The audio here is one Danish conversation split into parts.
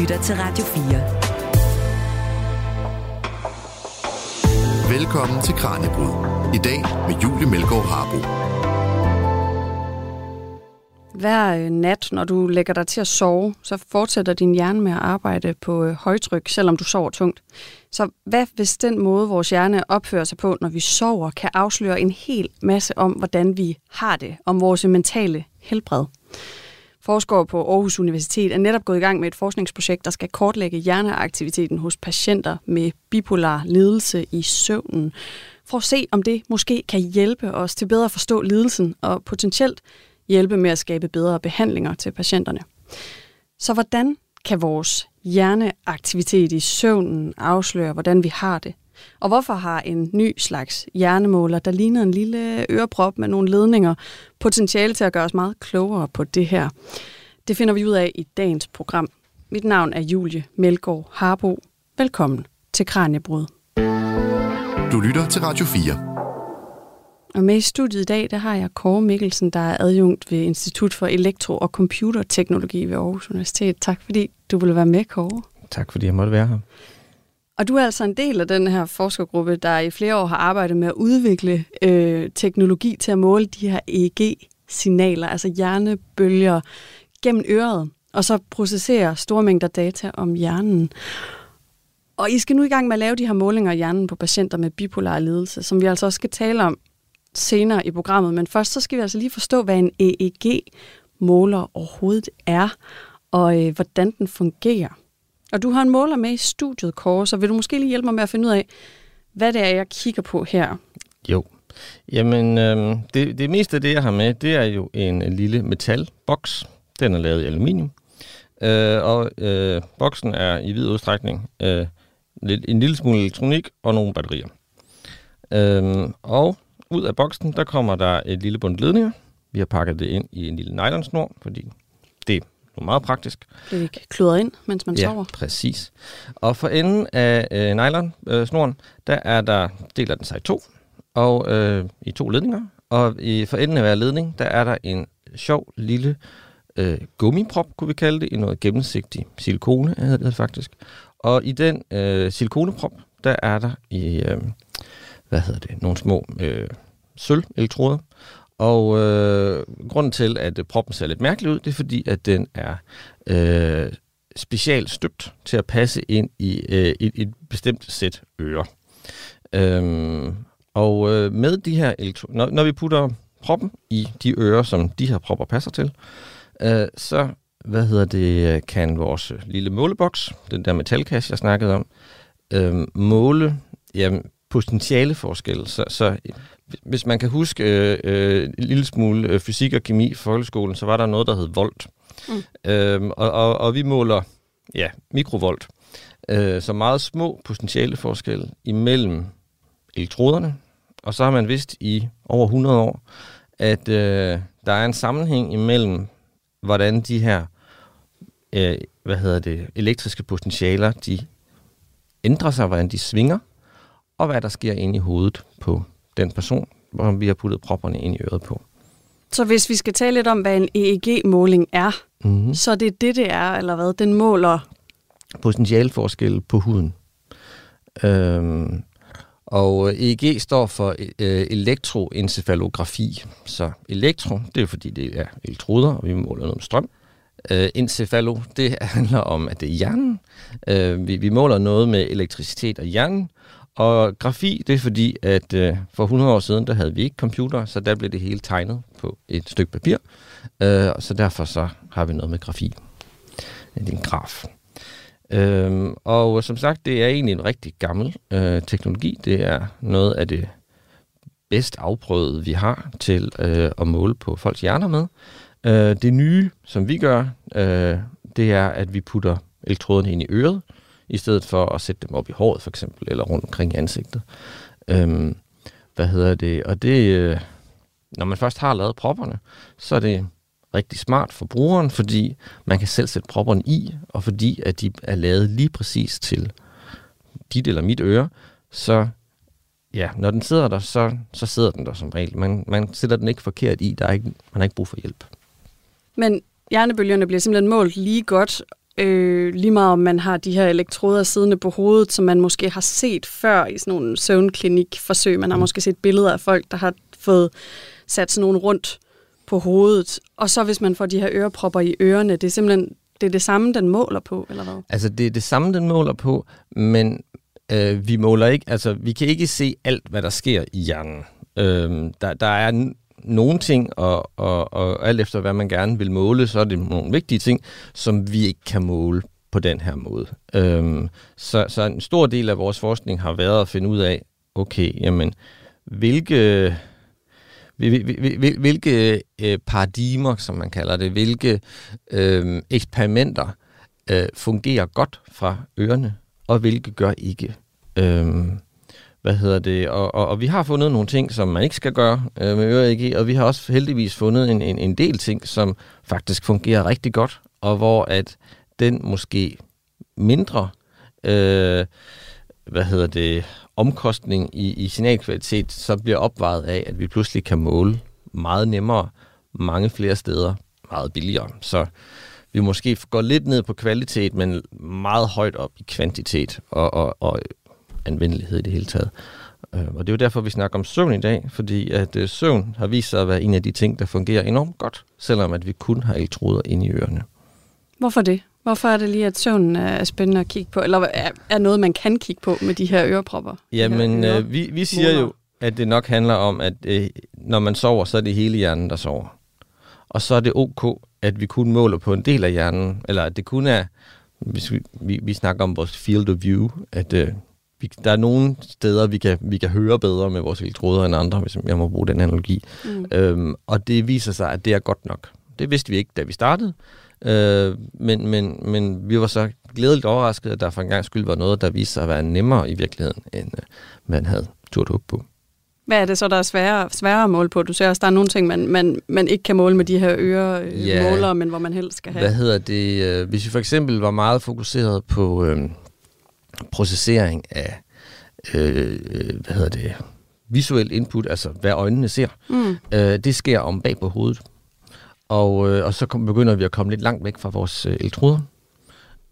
lytter til Radio 4. Velkommen til Kranjebrud. I dag med Julie Melgaard Harbo. Hver øh, nat, når du lægger dig til at sove, så fortsætter din hjerne med at arbejde på øh, højtryk, selvom du sover tungt. Så hvad hvis den måde, vores hjerne opfører sig på, når vi sover, kan afsløre en hel masse om, hvordan vi har det, om vores mentale helbred? Forskere på Aarhus Universitet er netop gået i gang med et forskningsprojekt, der skal kortlægge hjerneaktiviteten hos patienter med bipolar lidelse i søvnen, for at se, om det måske kan hjælpe os til bedre at forstå lidelsen og potentielt hjælpe med at skabe bedre behandlinger til patienterne. Så hvordan kan vores hjerneaktivitet i søvnen afsløre, hvordan vi har det? Og hvorfor har en ny slags hjernemåler, der ligner en lille øreprop med nogle ledninger, potentiale til at gøre os meget klogere på det her? Det finder vi ud af i dagens program. Mit navn er Julie Melgaard Harbo. Velkommen til Kranjebrud. Du lytter til Radio 4. Og med i studiet i dag, der har jeg Kåre Mikkelsen, der er adjunkt ved Institut for Elektro- og Computerteknologi ved Aarhus Universitet. Tak fordi du ville være med, Kåre. Tak fordi jeg måtte være her. Og du er altså en del af den her forskergruppe, der i flere år har arbejdet med at udvikle øh, teknologi til at måle de her EEG-signaler, altså hjernebølger, gennem øret, og så processere store mængder data om hjernen. Og I skal nu i gang med at lave de her målinger af hjernen på patienter med bipolar lidelse, som vi altså også skal tale om senere i programmet. Men først så skal vi altså lige forstå, hvad en EEG-måler overhovedet er, og øh, hvordan den fungerer. Og du har en måler med i studiet, Kåre, så vil du måske lige hjælpe mig med at finde ud af, hvad det er, jeg kigger på her? Jo. Jamen, øh, det, det meste af det, jeg har med, det er jo en lille metalboks. Den er lavet i aluminium. Øh, og øh, boksen er i vid udstrækning øh, en lille smule elektronik og nogle batterier. Øh, og ud af boksen, der kommer der et lille bund ledninger. Vi har pakket det ind i en lille nylonsnor, fordi det er meget praktisk. Det ikke kludret ind, mens man ja, sover. præcis. Og for enden af øh, nylonsnoren, der er der, deler den sig i to, og øh, i to ledninger. Og i, for enden af hver ledning, der er der en sjov lille øh, gummiprop, kunne vi kalde det, i noget gennemsigtig silikone, hedder det faktisk. Og i den øh, silikoneprop, der er der i... Øh, hvad hedder det, nogle små øh, sølv-elektroder. Og øh, grunden til, at proppen ser lidt mærkelig ud, det er fordi, at den er øh, specielt støbt til at passe ind i øh, et, et bestemt sæt ører. Øhm, og øh, med de her elektro- når, når vi putter proppen i de ører, som de her propper passer til, øh, så hvad hedder det, kan vores lille måleboks, den der metalkasse, jeg snakkede om, øh, måle jamen, potentiale forskel. Så, så hvis man kan huske øh, øh, en lille smule øh, fysik og kemi i folkeskolen, så var der noget, der hed volt. Mm. Øhm, og, og, og vi måler ja, mikrovolt. Øh, så meget små potentiale forskel imellem elektroderne. Og så har man vidst i over 100 år, at øh, der er en sammenhæng imellem, hvordan de her øh, hvad hedder det, elektriske potentialer, de ændrer sig, hvordan de svinger, og hvad der sker inde i hovedet på den person, hvor vi har puttet propperne ind i øret på. Så hvis vi skal tale lidt om, hvad en EEG-måling er, mm-hmm. så det er det, det er, eller hvad? Den måler... Potentialforskel på huden. Øhm, og EEG står for øh, elektroencefalografi. Så elektro, det er fordi, det er elektroder, og vi måler noget med strøm. Øh, encefalo, det handler om, at det er hjernen. Øh, vi, vi måler noget med elektricitet og hjernen, og grafi, det er fordi, at øh, for 100 år siden, der havde vi ikke computer, så der blev det hele tegnet på et stykke papir. Øh, så derfor så har vi noget med grafi. Det er en graf. Øhm, og som sagt, det er egentlig en rigtig gammel øh, teknologi. Det er noget af det bedst afprøvede, vi har til øh, at måle på folks hjerner med. Øh, det nye, som vi gør, øh, det er, at vi putter elektroderne ind i øret, i stedet for at sætte dem op i håret for eksempel, eller rundt omkring i ansigtet. Øhm, hvad hedder det? Og det, øh, når man først har lavet propperne, så er det rigtig smart for brugeren, fordi man kan selv sætte propperne i, og fordi at de er lavet lige præcis til dit eller mit øre, så ja, når den sidder der, så, så sidder den der som regel. Man, man sætter den ikke forkert i, der er ikke, man har ikke brug for hjælp. Men hjernebølgerne bliver simpelthen målt lige godt øh, lige meget om man har de her elektroder siddende på hovedet, som man måske har set før i sådan nogle søvnklinikforsøg. Man har mm. måske set billeder af folk, der har fået sat sådan nogle rundt på hovedet. Og så hvis man får de her ørepropper i ørerne, det er simpelthen det, er det samme, den måler på, eller hvad? Altså, det er det samme, den måler på, men øh, vi måler ikke, altså, vi kan ikke se alt, hvad der sker i hjernen. Øh, der, der er nogle ting, og, og, og alt efter hvad man gerne vil måle, så er det nogle vigtige ting, som vi ikke kan måle på den her måde. Øhm, så, så en stor del af vores forskning har været at finde ud af, okay, jamen, hvilke, hvilke, hvilke øh, paradigmer, som man kalder det, hvilke øh, eksperimenter øh, fungerer godt fra ørerne, og hvilke gør ikke. Øhm, hvad hedder det? Og, og, og vi har fundet nogle ting, som man ikke skal gøre øh, med øre og vi har også heldigvis fundet en, en, en del ting, som faktisk fungerer rigtig godt, og hvor at den måske mindre, øh, hvad hedder det, omkostning i, i signalkvalitet, så bliver opvejet af, at vi pludselig kan måle meget nemmere, mange flere steder, meget billigere. Så vi måske går lidt ned på kvalitet, men meget højt op i kvantitet og, og, og anvendelighed i det hele taget. Øh, og det er jo derfor, vi snakker om søvn i dag, fordi at øh, søvn har vist sig at være en af de ting, der fungerer enormt godt, selvom at vi kun har elektroder inde i ørerne. Hvorfor det? Hvorfor er det lige, at søvnen er spændende at kigge på? Eller er, noget, man kan kigge på med de her ørepropper? Jamen, øh, vi, vi siger jo, at det nok handler om, at øh, når man sover, så er det hele hjernen, der sover. Og så er det ok, at vi kun måler på en del af hjernen, eller at det kun er, hvis vi, vi, vi snakker om vores field of view, at øh, vi, der er nogle steder, vi kan, vi kan høre bedre med vores elektroder end andre, hvis jeg må bruge den analogi. Mm. Øhm, og det viser sig, at det er godt nok. Det vidste vi ikke, da vi startede. Øh, men, men, men vi var så glædeligt overrasket, at der for en gang skyld var noget, der viste sig at være nemmere i virkeligheden, end øh, man havde turt håbe på. Hvad er det så, der er sværere, sværere at måle på? Du ser også, der er nogle ting, man, man, man ikke kan måle med de her øremålere, ja, men hvor man helst skal have. Hvad hedder det? Øh, hvis vi for eksempel var meget fokuseret på, øh, processering af, øh, hvad hedder det, visuel input, altså hvad øjnene ser, mm. øh, det sker om bag på hovedet. Og, øh, og så kom, begynder vi at komme lidt langt væk fra vores øh, elektroder.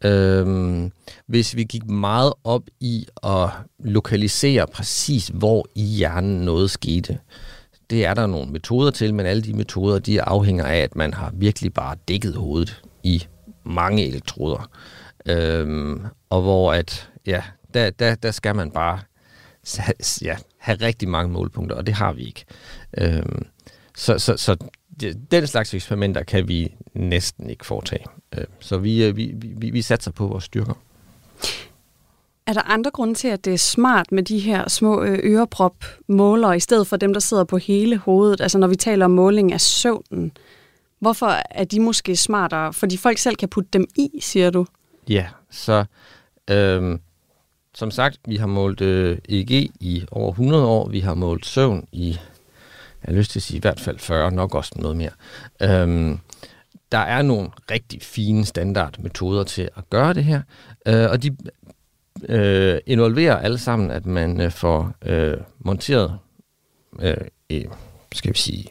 Øhm, hvis vi gik meget op i at lokalisere præcis, hvor i hjernen noget skete, det er der nogle metoder til, men alle de metoder, de afhænger af, at man har virkelig bare dækket hovedet i mange elektroder. Øhm, og hvor at, ja, der, der, der skal man bare ja, have rigtig mange målpunkter, og det har vi ikke. Øhm, så, så, så den slags eksperimenter kan vi næsten ikke foretage. Øhm, så vi, øh, vi, vi, vi satser på vores styrker. Er der andre grunde til, at det er smart med de her små øh, øreprop-målere, i stedet for dem, der sidder på hele hovedet? Altså når vi taler om måling af søvnen, hvorfor er de måske smartere? Fordi folk selv kan putte dem i, siger du? Ja, så øhm, som sagt, vi har målt øh, EEG i over 100 år. Vi har målt søvn i, jeg har lyst til at sige i hvert fald 40, nok også noget mere. Øhm, der er nogle rigtig fine standardmetoder til at gøre det her, øh, og de øh, involverer alle sammen, at man øh, får øh, monteret, øh, e, skal vi sige,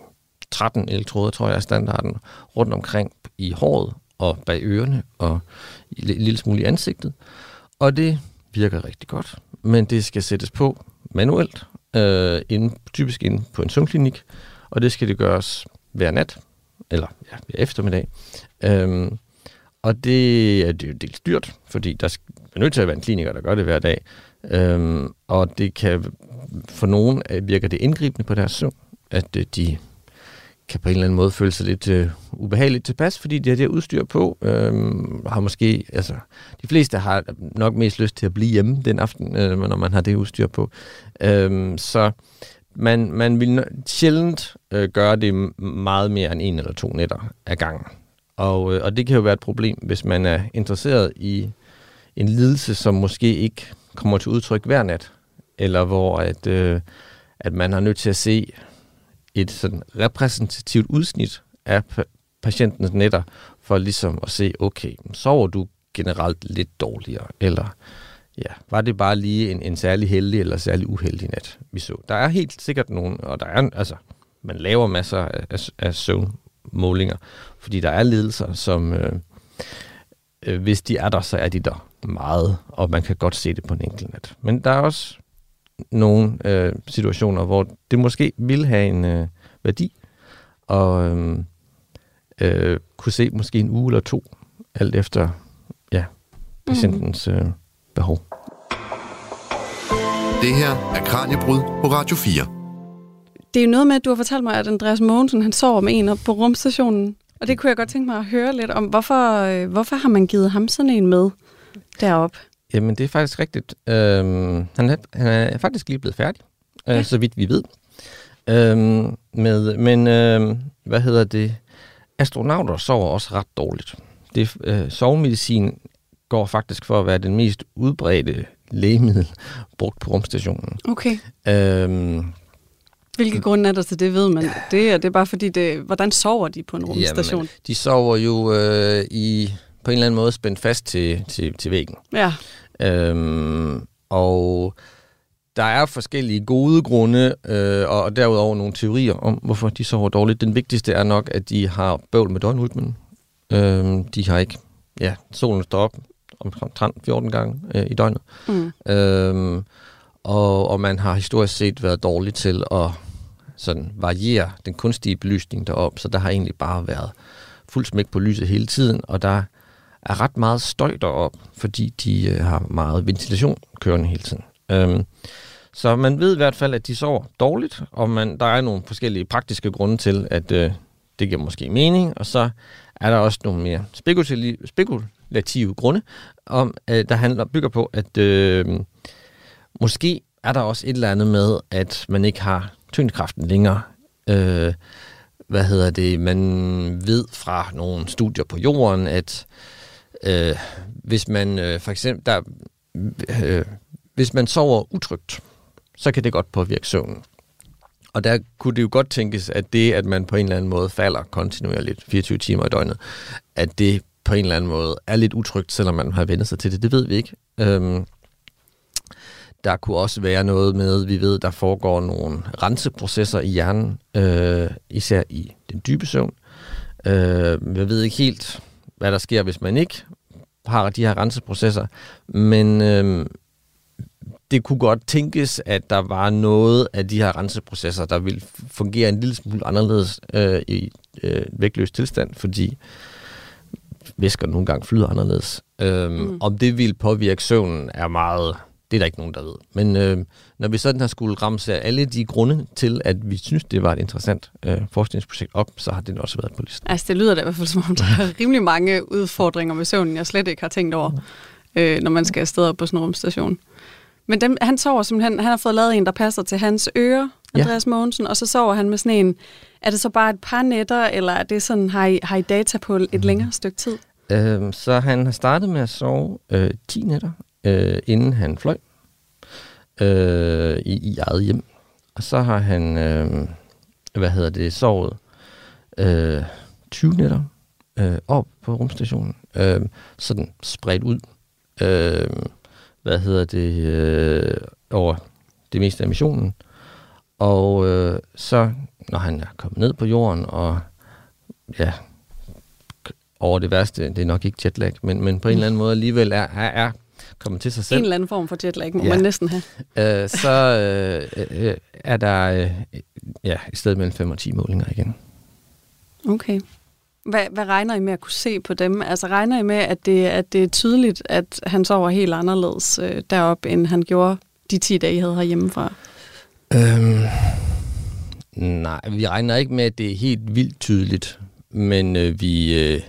13 elektroder, tror jeg er standarden, rundt omkring i håret og bag ørerne og en lille smule i ansigtet. Og det virker rigtig godt, men det skal sættes på manuelt, øh, inde, typisk inde på en søvnklinik, og det skal det gøres hver nat, eller ja, hver eftermiddag. Øhm, og det er, det er jo dels dyrt, fordi der er nødt til at være en kliniker, der gør det hver dag. Øhm, og det kan for nogen øh, virker det indgribende på deres søvn, at øh, de kan på en eller anden måde føle sig lidt øh, ubehageligt tilpas, fordi de har det udstyr på. Øh, har måske, altså, de fleste har nok mest lyst til at blive hjemme den aften, øh, når man har det udstyr på. Øh, så man, man vil sjældent øh, gøre det meget mere end en eller to nætter ad gangen. Og, øh, og det kan jo være et problem, hvis man er interesseret i en lidelse, som måske ikke kommer til udtryk hver nat, eller hvor at, øh, at man har nødt til at se et sådan repræsentativt udsnit af patientens netter, for ligesom at se, okay, sover du generelt lidt dårligere, eller ja, var det bare lige en, en særlig heldig eller særlig uheldig nat, vi så. Der er helt sikkert nogen, og der er, altså, man laver masser af, af, af søvnmålinger, fordi der er ledelser, som, øh, øh, hvis de er der, så er de der meget, og man kan godt se det på en enkelt nat. Men der er også nogle øh, situationer, hvor det måske vil have en øh, værdi, og øh, øh, kunne se måske en uge eller to, alt efter ja, patientens øh, behov. Det her er Kranjebrud på Radio 4. Det er jo noget med, at du har fortalt mig, at Andreas Mogensen han sover med en op på rumstationen. Og det kunne jeg godt tænke mig at høre lidt om. Hvorfor, øh, hvorfor har man givet ham sådan en med derop? Jamen, det er faktisk rigtigt. Øhm, han, er, han er faktisk lige blevet færdig, øh, Ja. så vidt vi ved. Øhm, med, men, øhm, hvad hedder det? Astronauter sover også ret dårligt. Det, øh, sovemedicin går faktisk for at være den mest udbredte lægemiddel brugt på rumstationen. Okay. Øhm, Hvilke grunde er der til det, ved man? Det er, det er bare fordi, det, hvordan sover de på en rumstation? jamen, de sover jo øh, i på en eller anden måde spændt fast til, til, til væggen. Ja, Øhm, og der er forskellige gode grunde, øh, og derudover nogle teorier om, hvorfor de sover dårligt. Den vigtigste er nok, at de har bøvl med døgnrytmen. Øhm, de har ikke... Ja, solen står op omtrent 14 gange øh, i døgnet. mm. Øhm, og, og man har historisk set været dårlig til at sådan variere den kunstige belysning derop, så der har egentlig bare været fuld smæk på lyset hele tiden, og der er ret meget støj derop, fordi de øh, har meget ventilation kørende hele tiden. Øhm, så man ved i hvert fald, at de sover dårligt, og man, der er nogle forskellige praktiske grunde til, at øh, det giver måske mening, og så er der også nogle mere spekulative, spekulative grunde, om, øh, der handler, bygger på, at øh, måske er der også et eller andet med, at man ikke har tyngdekraften længere. Øh, hvad hedder det? Man ved fra nogle studier på jorden, at øh, Øh, hvis man øh, for eksempel der, øh, hvis man sover utrygt, så kan det godt påvirke søvnen. Og der kunne det jo godt tænkes, at det, at man på en eller anden måde falder kontinuerligt 24 timer i døgnet, at det på en eller anden måde er lidt utrygt, selvom man har vendt sig til det. Det ved vi ikke. Øhm, der kunne også være noget med, vi ved, der foregår nogle renseprocesser i hjernen, øh, især i den dybe søvn. Øh, jeg ved ikke helt, hvad der sker, hvis man ikke har de her renseprocesser, men øh, det kunne godt tænkes, at der var noget af de her renseprocesser, der ville fungere en lille smule anderledes øh, i øh, vægtløs tilstand, fordi væsker nogle gange flyder anderledes. Øhm, mm. Om det vil påvirke søvnen er meget, det er der ikke nogen, der ved. Men øh, når vi sådan har skulle ramse alle de grunde til, at vi synes, det var et interessant øh, forskningsprojekt op, så har det også været på listen. Altså, det lyder da i hvert fald som om, der er rimelig mange udfordringer med søvnen, jeg slet ikke har tænkt over, øh, når man skal afsted op på sådan en rumstation. Men dem, han sover simpelthen, han har fået lavet en, der passer til hans ører. Andreas ja. Mogensen, og så sover han med sådan en, er det så bare et par nætter, eller er det sådan, har I, har I data på et længere stykke tid? Øh, så han har startet med at sove øh, 10 nætter, øh, inden han fløj øh, i, i eget hjem. Og så har han, øh, hvad hedder det, sovet øh, 20 nætter øh, op på rumstationen. Øh, sådan spredt ud. Øh, hvad hedder det, øh, over det meste af missionen. Og øh, så, når han er kommet ned på jorden, og ja, over det værste, det er nok ikke jetlag, men, men på en eller anden måde alligevel er, er, er kommet til sig En selv, eller anden form for jetlag må Ja. ja. man næsten have. øh, så øh, øh, er der øh, ja, et sted mellem 5 og 10 målinger igen. Okay. Hvad, hvad regner I med at kunne se på dem? Altså regner I med, at det, at det er tydeligt, at han sover helt anderledes øh, deroppe, end han gjorde de 10 dage, I havde herhjemmefra? Øhm, nej, vi regner ikke med, at det er helt vildt tydeligt, men øh, vi øh,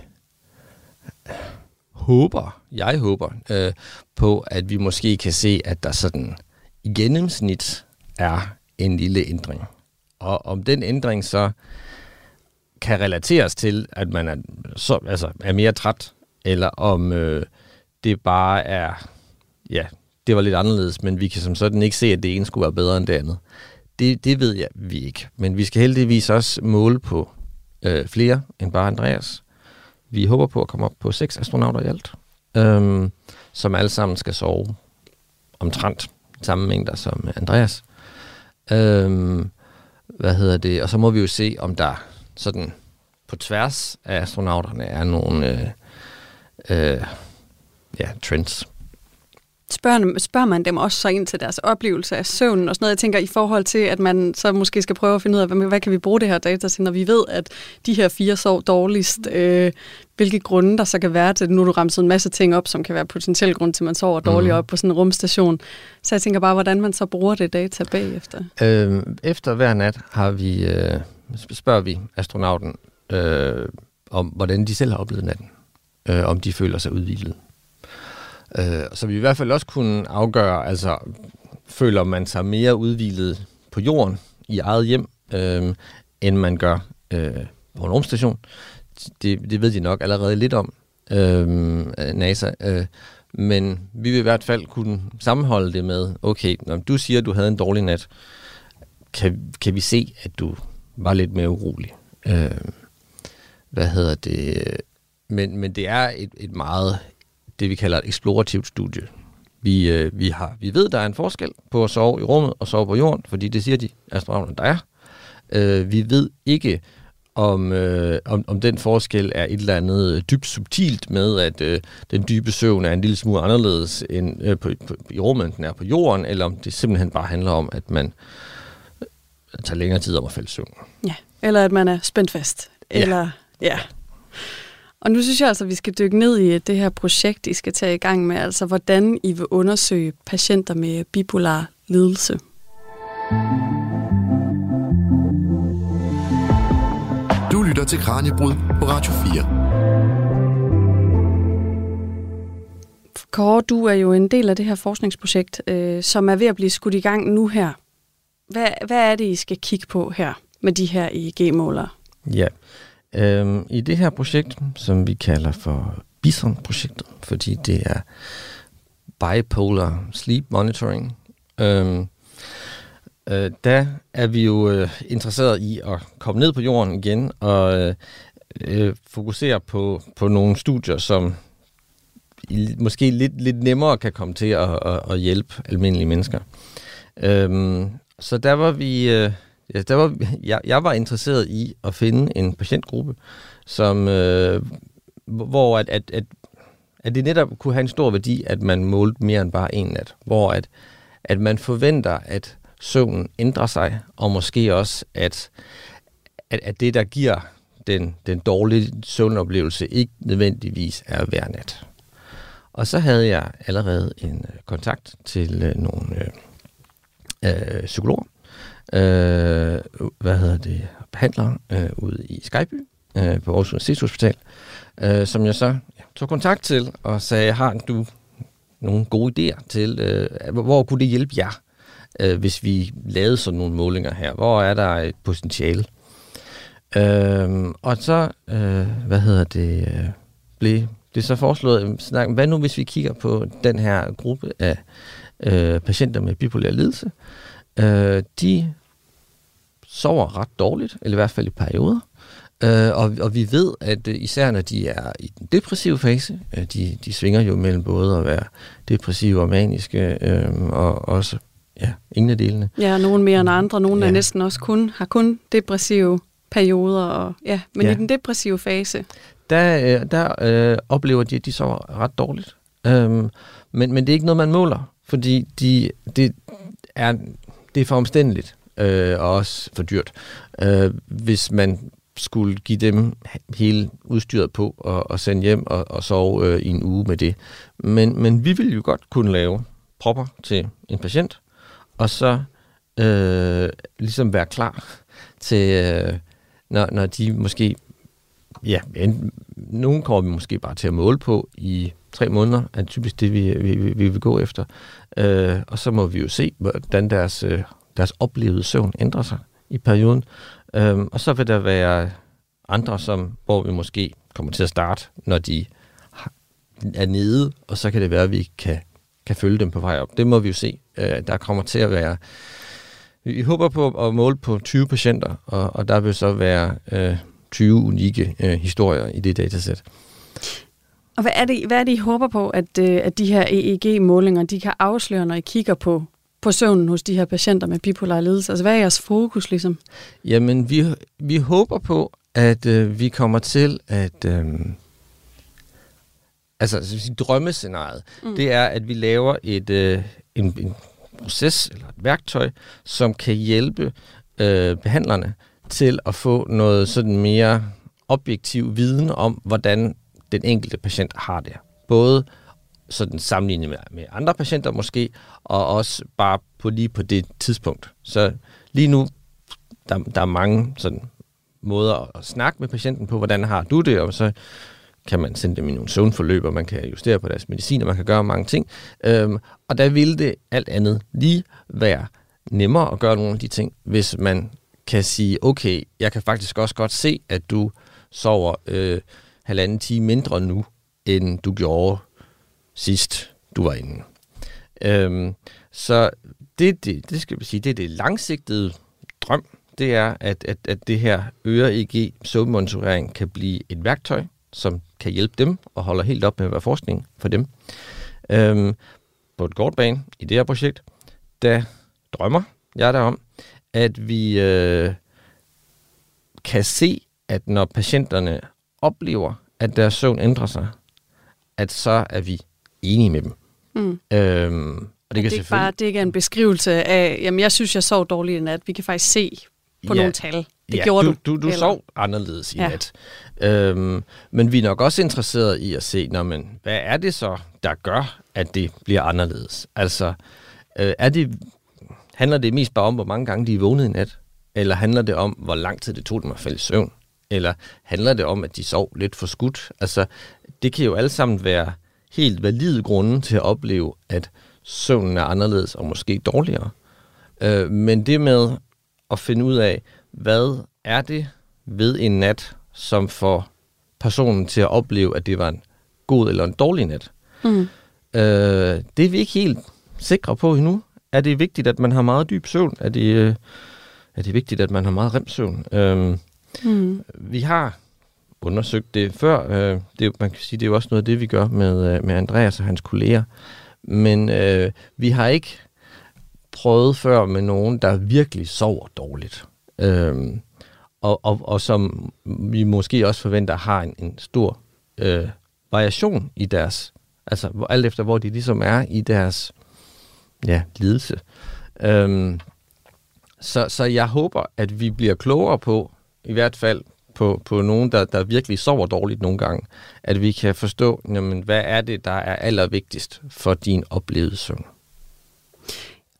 håber, jeg håber, øh, på, at vi måske kan se, at der sådan i gennemsnit er en lille ændring. Og om den ændring så kan relateres til, at man er, så, altså, er mere træt, eller om øh, det bare er, ja, det var lidt anderledes, men vi kan som sådan ikke se, at det ene skulle være bedre end det andet. Det, det ved jeg vi ikke. Men vi skal heldigvis også måle på øh, flere end bare Andreas. Vi håber på at komme op på seks astronauter i alt, øhm, som alle sammen skal sove omtrent samme mængder som Andreas. Øhm, hvad hedder det? Og så må vi jo se, om der sådan på tværs af astronauterne er nogle øh, øh, ja, trends. Spørger, spørger man dem også så ind til deres oplevelse af søvnen og sådan noget? Jeg tænker i forhold til, at man så måske skal prøve at finde ud af, hvad, hvad kan vi bruge det her data til, når vi ved, at de her fire sov dårligst, øh, hvilke grunde der så kan være til. Nu du ramset en masse ting op, som kan være potentiel grund til, at man sover dårligt mm. op på sådan en rumstation. Så jeg tænker bare, hvordan man så bruger det data bagefter. Øh, efter hver nat har vi, øh, spørger vi astronauten øh, om, hvordan de selv har oplevet natten. Øh, om de føler sig udvildet. Øh, så vi i hvert fald også kunne afgøre, altså føler man sig mere udvilet på jorden i eget hjem, øh, end man gør øh, på en rumstation. Det, det ved de nok allerede lidt om, øh, NASA. Øh, men vi vil i hvert fald kunne sammenholde det med, okay, når du siger, at du havde en dårlig nat, kan, kan vi se, at du var lidt mere urolig. Øh, hvad hedder det? Men, men det er et, et meget det, vi kalder et eksplorativt studie. Vi, øh, vi, har, vi ved, der er en forskel på at sove i rummet og sove på jorden, fordi det siger de astronauterne, der er. Øh, vi ved ikke, om, øh, om, om den forskel er et eller andet dybt subtilt med, at øh, den dybe søvn er en lille smule anderledes end, øh, på, på, i rummet, end den er på jorden, eller om det simpelthen bare handler om, at man øh, tager længere tid om at falde søvn. Ja, eller at man er spændt fast. Eller, ja. ja. Og nu synes jeg altså, at vi skal dykke ned i det her projekt, I skal tage i gang med, altså hvordan I vil undersøge patienter med bipolar lidelse. Du lytter til Kranjebrud på Radio 4. Kåre, du er jo en del af det her forskningsprojekt, øh, som er ved at blive skudt i gang nu her. Hvad, hvad er det, I skal kigge på her med de her EEG-målere? Ja, Øhm, I det her projekt, som vi kalder for Bison-projektet, fordi det er bipolar sleep monitoring, øhm, øh, der er vi jo øh, interesseret i at komme ned på jorden igen og øh, øh fokusere på, på nogle studier, som måske lidt, lidt nemmere kan komme til at, at, at hjælpe almindelige mennesker. Øhm, så der var vi... Øh, Ja, der var, jeg, jeg var interesseret i at finde en patientgruppe, som, øh, hvor at, at, at, at det netop kunne have en stor værdi, at man målte mere end bare en nat. Hvor at, at man forventer, at søvnen ændrer sig, og måske også, at, at, at det, der giver den, den dårlige søvnoplevelse, ikke nødvendigvis er hver nat. Og så havde jeg allerede en øh, kontakt til øh, nogle øh, øh, psykologer, øh, hvad hedder det, behandler øh, ude i Skyby øh, på Aarhus Universitetshospital, øh, som jeg så ja, tog kontakt til og sagde, har du nogle gode idéer til, øh, hvor kunne det hjælpe jer, øh, hvis vi lavede sådan nogle målinger her? Hvor er der et potentiale? Øh, og så, øh, hvad hedder det, øh, blev det så foreslået, snak, hvad nu hvis vi kigger på den her gruppe af øh, patienter med bipolær lidelse? Øh, de sover ret dårligt, eller i hvert fald i perioder. Øh, og, og vi ved, at øh, især når de er i den depressive fase, øh, de, de svinger jo mellem både at være depressive og maniske, øh, og også ja, ingen af delene. Ja, nogen mere end andre. Nogle ja. er næsten også kun, har kun depressive perioder. Og, ja, men ja. i den depressive fase. Der, øh, der øh, oplever de, at de sover ret dårligt. Øh, men, men det er ikke noget, man måler, fordi de, det, er, det er for omstændeligt øh, og også for dyrt. Øh, hvis man skulle give dem hele udstyret på og, og sende hjem og, og sove øh, i en uge med det. Men, men vi vil jo godt kunne lave propper til en patient, og så øh, ligesom være klar til, øh, når, når de måske, ja, en, nogen kommer vi måske bare til at måle på i tre måneder, er typisk det, vi, vi, vi, vi vil gå efter. Øh, og så må vi jo se, hvordan deres øh, deres oplevede søvn ændrer sig i perioden. Øhm, og så vil der være andre, som, hvor vi måske kommer til at starte, når de er nede, og så kan det være, at vi kan, kan følge dem på vej op. Det må vi jo se. Øh, der kommer til at være... Vi håber på at måle på 20 patienter, og, og der vil så være øh, 20 unikke øh, historier i det datasæt. Og hvad er, det, hvad er det, I håber på, at, øh, at de her EEG-målinger de kan afsløre, når I kigger på på søvnen hos de her patienter med bipolar lidelse? Altså, hvad er jeres fokus ligesom? Jamen, vi, vi håber på, at øh, vi kommer til at, øh, altså drømmescenariet, mm. det er, at vi laver et, øh, en, en proces eller et værktøj, som kan hjælpe øh, behandlerne til at få noget sådan mere objektiv viden om, hvordan den enkelte patient har det. Både sådan sammenlignet med, med andre patienter måske, og også bare på lige på det tidspunkt. Så lige nu, der, der er mange sådan måder at snakke med patienten på, hvordan har du det, og så kan man sende dem i nogle søvnforløb, og man kan justere på deres medicin, og man kan gøre mange ting. Øhm, og der ville det alt andet lige være nemmere at gøre nogle af de ting, hvis man kan sige, okay, jeg kan faktisk også godt se, at du sover øh, halvanden time mindre nu, end du gjorde sidst, du var inde. Øhm, så det, det, det skal vi sige, det er det langsigtede drøm, det er, at, at, at det her øre-EG søvnmonitorering kan blive et værktøj, som kan hjælpe dem og holder helt op med at være forskning for dem. Øhm, på et kort bane i det her projekt, der drømmer jeg derom, at vi øh, kan se, at når patienterne oplever, at deres søvn ændrer sig, at så er vi enige med dem. Mm. Øhm, og det, kan det, er bare, det ikke er en beskrivelse af, jamen jeg synes, jeg sov dårligt i nat. Vi kan faktisk se på ja. nogle tal. Det ja, gjorde du. Du, du, du sov anderledes i ja. nat. Øhm, men vi er nok også interesseret i at se, når man, hvad er det så, der gør, at det bliver anderledes? Altså, øh, er det, handler det mest bare om, hvor mange gange de er vågnet i nat? Eller handler det om, hvor lang tid det tog dem at falde i søvn? Eller handler det om, at de sov lidt for skudt? Altså, det kan jo alle sammen være helt valide grunde til at opleve, at søvnen er anderledes og måske dårligere. Øh, men det med at finde ud af, hvad er det ved en nat, som får personen til at opleve, at det var en god eller en dårlig nat. Mm. Øh, det er vi ikke helt sikre på endnu. Er det vigtigt, at man har meget dyb søvn? Er det, øh, er det vigtigt, at man har meget remsøvn? Øh, mm. Vi har undersøgt det før. Øh, det, man kan sige, det er jo også noget af det, vi gør med, øh, med Andreas og hans kolleger. Men øh, vi har ikke prøvet før med nogen, der virkelig sover dårligt. Øh, og, og, og som vi måske også forventer har en, en stor øh, variation i deres, altså alt efter hvor de ligesom er i deres ja, lidelse. Øhm, så, så jeg håber, at vi bliver klogere på, i hvert fald på, på nogen, der, der virkelig sover dårligt nogle gange, at vi kan forstå, jamen, hvad er det, der er allervigtigst for din oplevede søvn.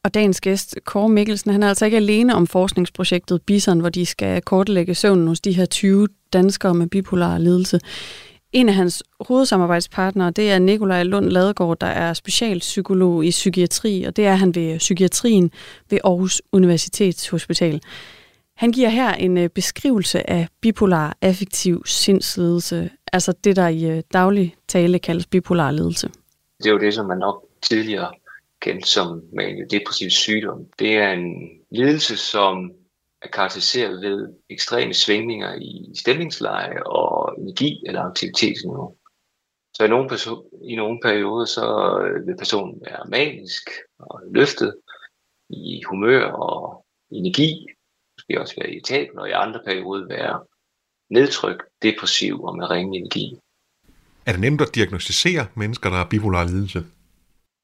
Og dagens gæst, Kåre Mikkelsen, han er altså ikke alene om forskningsprojektet Bison, hvor de skal kortlægge søvnen hos de her 20 danskere med bipolar lidelse. En af hans hovedsamarbejdspartnere, det er Nikolaj Lund Ladegaard, der er specialpsykolog i psykiatri, og det er han ved psykiatrien ved Aarhus Universitetshospital. Han giver her en øh, beskrivelse af bipolar affektiv sindslidelse, altså det, der i øh, daglig tale kaldes bipolar lidelse. Det er jo det, som man nok tidligere kendt som maniodepressiv sygdom. Det er en lidelse, som er karakteriseret ved ekstreme svingninger i stemningsleje og energi eller aktivitetsniveau. Så i nogle, i nogle perioder, så vil personen være manisk og løftet i humør og energi, måske også være irritabel, og i andre perioder være nedtrykt, depressiv og med ringe energi. Er det nemt at diagnostisere mennesker, der har bipolar lidelse?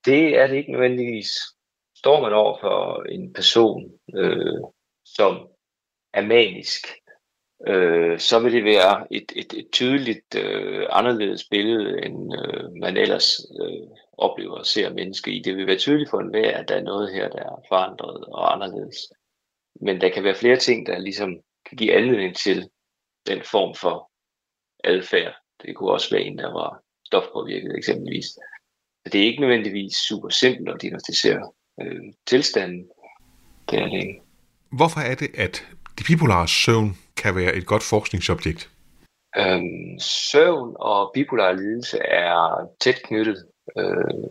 Det er det ikke nødvendigvis. Står man over for en person, øh, som er manisk, øh, så vil det være et, et, et tydeligt øh, anderledes billede, end øh, man ellers øh, oplever og ser mennesker i. Det vil være tydeligt for enhver, at der er noget her, der er forandret og anderledes. Men der kan være flere ting, der ligesom kan give anledning til den form for adfærd. Det kunne også være en, der var stofpåvirket eksempelvis. Så det er ikke nødvendigvis super simpelt at diagnostisere øh, tilstanden. Det er det ikke. Hvorfor er det, at de bipolare søvn kan være et godt forskningsobjekt? Øhm, søvn og bipolar lidelse er tæt knyttet. Øh,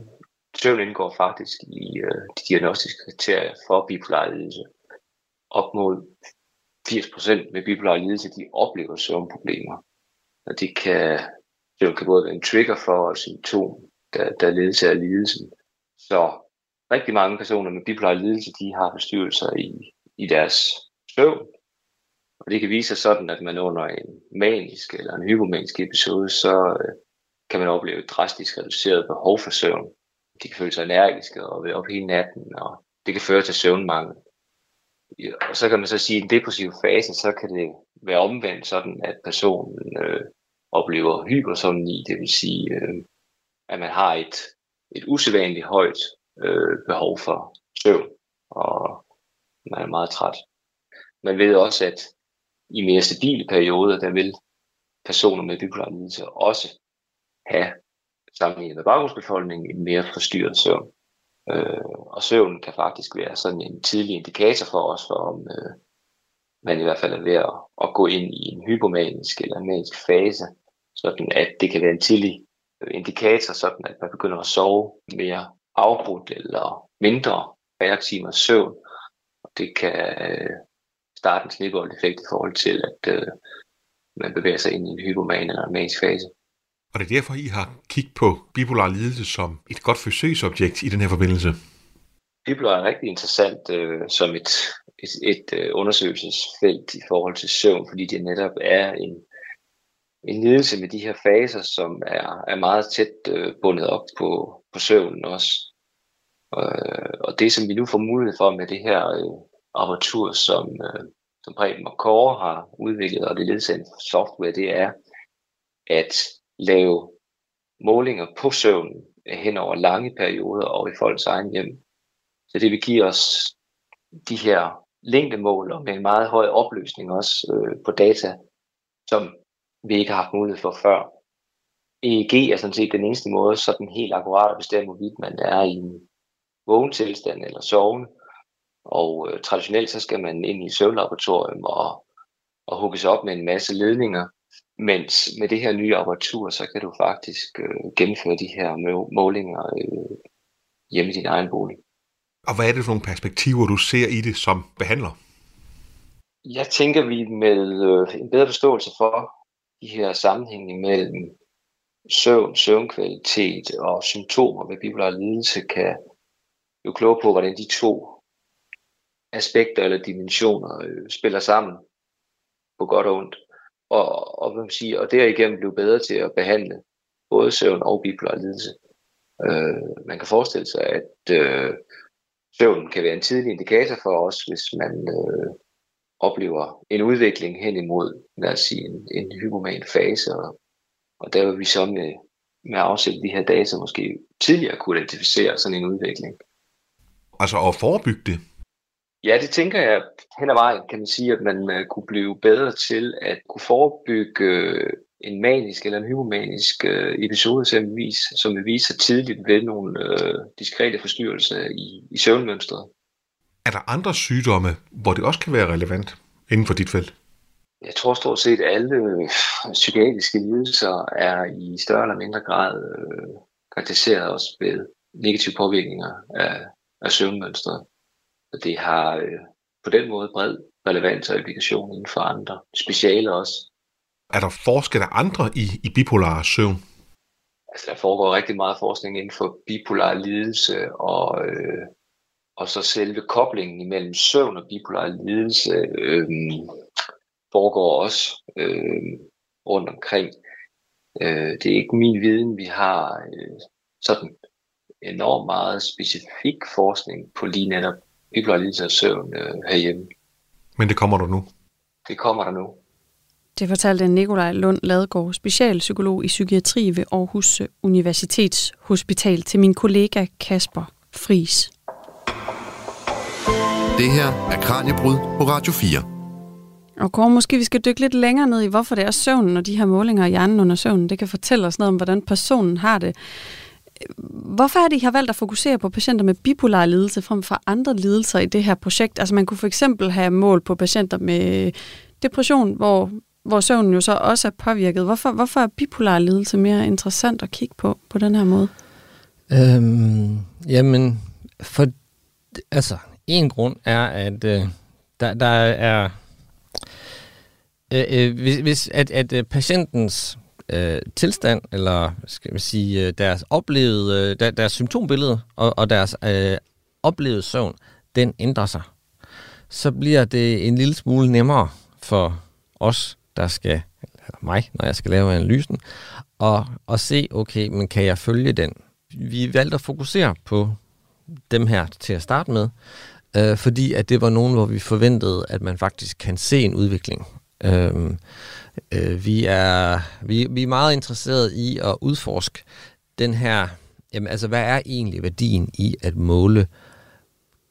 søvn indgår faktisk i øh, de diagnostiske kriterier for bipolar lidelse. Op mod 80% med bipolar lidelse, de oplever søvnproblemer. Og det kan, det kan både være en trigger for et symptom, der, der ledes af lidelsen. Så rigtig mange personer med bipolar lidelse, de har forstyrrelser i, i deres søvn. Og det kan vise sig sådan, at man under en manisk eller en hypomanisk episode, så øh, kan man opleve et drastisk reduceret behov for søvn. De kan føle sig energiske og være op hele natten, og det kan føre til søvnmangel. Og så kan man så sige, at i en depressiv fase, så kan det være omvendt sådan, at personen øh, oplever hypersomni, det vil sige, øh, at man har et, et usædvanligt højt øh, behov for søvn, og man er meget træt. Man ved også, at i mere stabile perioder, der vil personer med bipolar lidelse også have sammenlignet med baggrundsbefolkningen en mere forstyrret søvn. Øh, og søvn kan faktisk være sådan en tidlig indikator for os, for om øh, man i hvert fald er ved at, at gå ind i en hypomanisk eller manisk fase, sådan at det kan være en tidlig indikator, sådan at man begynder at sove mere afbrudt eller mindre færre søvn. Og det kan øh, starte en snibbold-effekt i forhold til, at øh, man bevæger sig ind i en hypoman eller en manisk fase. Og det er derfor, I har kigget på bipolar lidelse som et godt forsøgsobjekt i den her forbindelse. Bipolar er rigtig interessant øh, som et, et, et øh, undersøgelsesfelt i forhold til søvn, fordi det netop er en, en lidelse med de her faser, som er, er meget tæt øh, bundet op på, på søvnen også. Og, øh, og det, som vi nu får mulighed for med det her øh, apparatur, som, øh, som Preben og Kåre har udviklet, og det ledsagende software, det er at lave målinger på søvnen hen over lange perioder og i folks egen hjem. Så det vil give os de her længdemål og med en meget høj opløsning også øh, på data, som vi ikke har haft mulighed for før. EEG er sådan set den eneste måde, så den helt akkurat at bestemme, hvorvidt man er i en vågen tilstand eller sovende. Og øh, traditionelt så skal man ind i søvnlaboratorium og, og hugges op med en masse ledninger. Mens med det her nye apparatur, så kan du faktisk øh, gennemføre de her målinger øh, hjemme i din egen bolig. Og hvad er det for nogle perspektiver, du ser i det som behandler? Jeg tænker, vi med øh, en bedre forståelse for de her sammenhænge mellem søvn, søvnkvalitet og symptomer ved bipolar lidelse kan jo klogere på, hvordan de to aspekter eller dimensioner øh, spiller sammen på godt og ondt. Og, og, hvad man siger, og derigennem blive bedre til at behandle både søvn og bipolar lidelse. Øh, man kan forestille sig, at øh, søvn kan være en tidlig indikator for os, hvis man øh, oplever en udvikling hen imod, lad os sige, en, en hypoman fase. Og, og der vil vi så med, med at afsætte de her data måske tidligere kunne identificere sådan en udvikling. Altså at forebygge det? Ja, det tænker jeg hen ad vejen, kan man sige, at man uh, kunne blive bedre til at kunne forebygge uh, en manisk eller en hypomanisk uh, episode eksempelvis, som vil vise sig tidligt ved nogle uh, diskrete forstyrrelser i, i søvnmønstret. Er der andre sygdomme, hvor det også kan være relevant inden for dit felt? Jeg tror stort set alle psykiatriske lidelser er i større eller mindre grad uh, karakteriseret også ved negative påvirkninger af, af søvnmønstret. Så det har øh, på den måde bred relevans og implikation inden for andre speciale også. Er der forskel af andre i, i bipolar søvn? Altså der foregår rigtig meget forskning inden for bipolar lidelse og, øh, og så selve koblingen imellem søvn og bipolar lidelse øh, foregår også øh, rundt omkring. Øh, det er ikke min viden, vi har øh, sådan enormt meget specifik forskning på lige netop bipolar lidelse og søvn øh, herhjemme. Men det kommer der nu? Det kommer der nu. Det fortalte Nikolaj Lund Ladegaard, specialpsykolog i psykiatri ved Aarhus Universitetshospital til min kollega Kasper Fris. Det her er Kranjebrud på Radio 4. Og Kåre, måske vi skal dykke lidt længere ned i, hvorfor det er søvnen og de her målinger i hjernen under søvnen. Det kan fortælle os noget om, hvordan personen har det. Hvorfor er det, I har valgt at fokusere på patienter med bipolar lidelse frem for andre lidelser i det her projekt? Altså man kunne for eksempel have mål på patienter med depression, hvor, hvor søvnen jo så også er påvirket. Hvorfor, hvorfor er bipolar lidelse mere interessant at kigge på på den her måde? Øhm, jamen, for altså, en grund er, at øh, der, der er øh, øh hvis, hvis at, at øh, patientens øh, tilstand, eller skal man sige, øh, deres oplevede, øh, der, deres symptombillede og, og deres øh, oplevede søvn, den ændrer sig. Så bliver det en lille smule nemmere for os, der skal mig, når jeg skal lave analysen, og, og se, okay, men kan jeg følge den? Vi valgte at fokusere på dem her til at starte med, øh, fordi at det var nogen, hvor vi forventede, at man faktisk kan se en udvikling. Øh, øh, vi, er, vi, vi er meget interesseret i at udforske den her, jamen altså hvad er egentlig værdien i at måle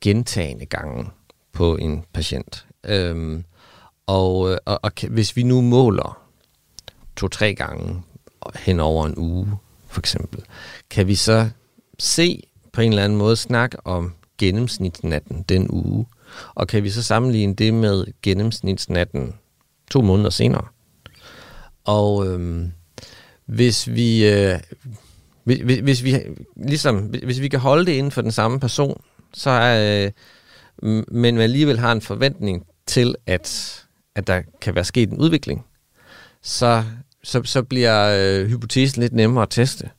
gentagende gange på en patient? Øhm, og, og, og hvis vi nu måler to-tre gange hen over en uge, for eksempel, kan vi så se på en eller anden måde snakke om gennemsnitsnatten den uge, og kan vi så sammenligne det med gennemsnitsnatten to måneder senere? Og øhm, hvis vi øh, hvis, hvis vi ligesom hvis vi kan holde det inden for den samme person, så er øh, men man alligevel har en forventning til at at der kan være sket en udvikling, så så, så bliver øh, hypotesen lidt nemmere at teste,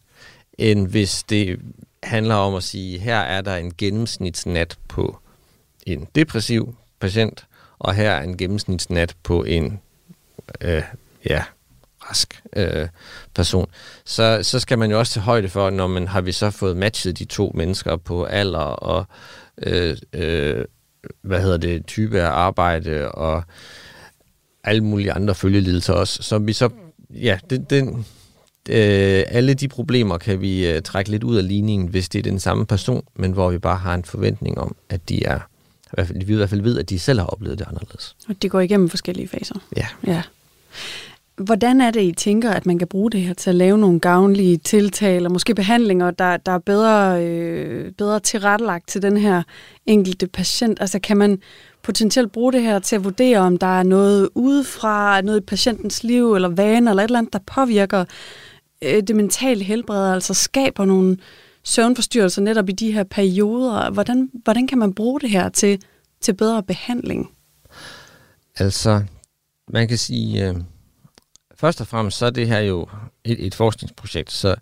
end hvis det handler om at sige, her er der en gennemsnitsnat på en depressiv patient, og her er en gennemsnitsnat på en øh, ja, rask øh, person, så, så skal man jo også tage højde for, når man har vi så fået matchet de to mennesker på alder og øh, øh, hvad hedder det, type af arbejde og alle mulige andre følgelidelser også. Så vi så, ja, den, den, øh, alle de problemer kan vi øh, trække lidt ud af ligningen, hvis det er den samme person, men hvor vi bare har en forventning om, at de er, i hvert fald, vi i hvert fald ved, at de selv har oplevet det anderledes. Og de går igennem forskellige faser. Ja. Ja. Hvordan er det, I tænker, at man kan bruge det her til at lave nogle gavnlige tiltag, og måske behandlinger, der, der er bedre, øh, bedre tilrettelagt til den her enkelte patient? Altså kan man potentielt bruge det her til at vurdere, om der er noget udefra, noget i patientens liv eller vane, eller et eller andet, der påvirker øh, det mentale helbred, altså skaber nogle søvnforstyrrelser netop i de her perioder. Hvordan, hvordan kan man bruge det her til, til bedre behandling? Altså, man kan sige, øh, først og fremmest så er det her jo et, et forskningsprojekt, så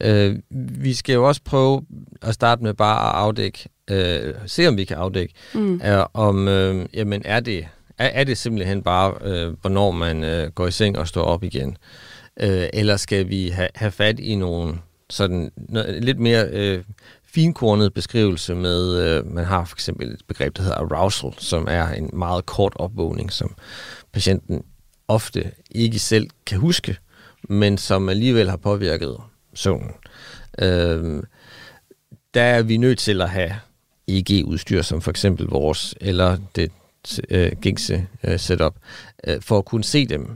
øh, vi skal jo også prøve at starte med bare at afdække, øh, se om vi kan afdække, mm. er, om øh, jamen er det er, er det simpelthen bare, øh, hvornår man øh, går i seng og står op igen, øh, eller skal vi ha, have fat i nogle sådan noget, lidt mere øh, finkornet beskrivelse med, øh, man har for eksempel et begreb, der hedder arousal, som er en meget kort opvågning, som patienten ofte ikke selv kan huske, men som alligevel har påvirket søvnen. Øh, der er vi nødt til at have EEG-udstyr, som for eksempel vores, eller det øh, gængse øh, setup, øh, for at kunne se dem.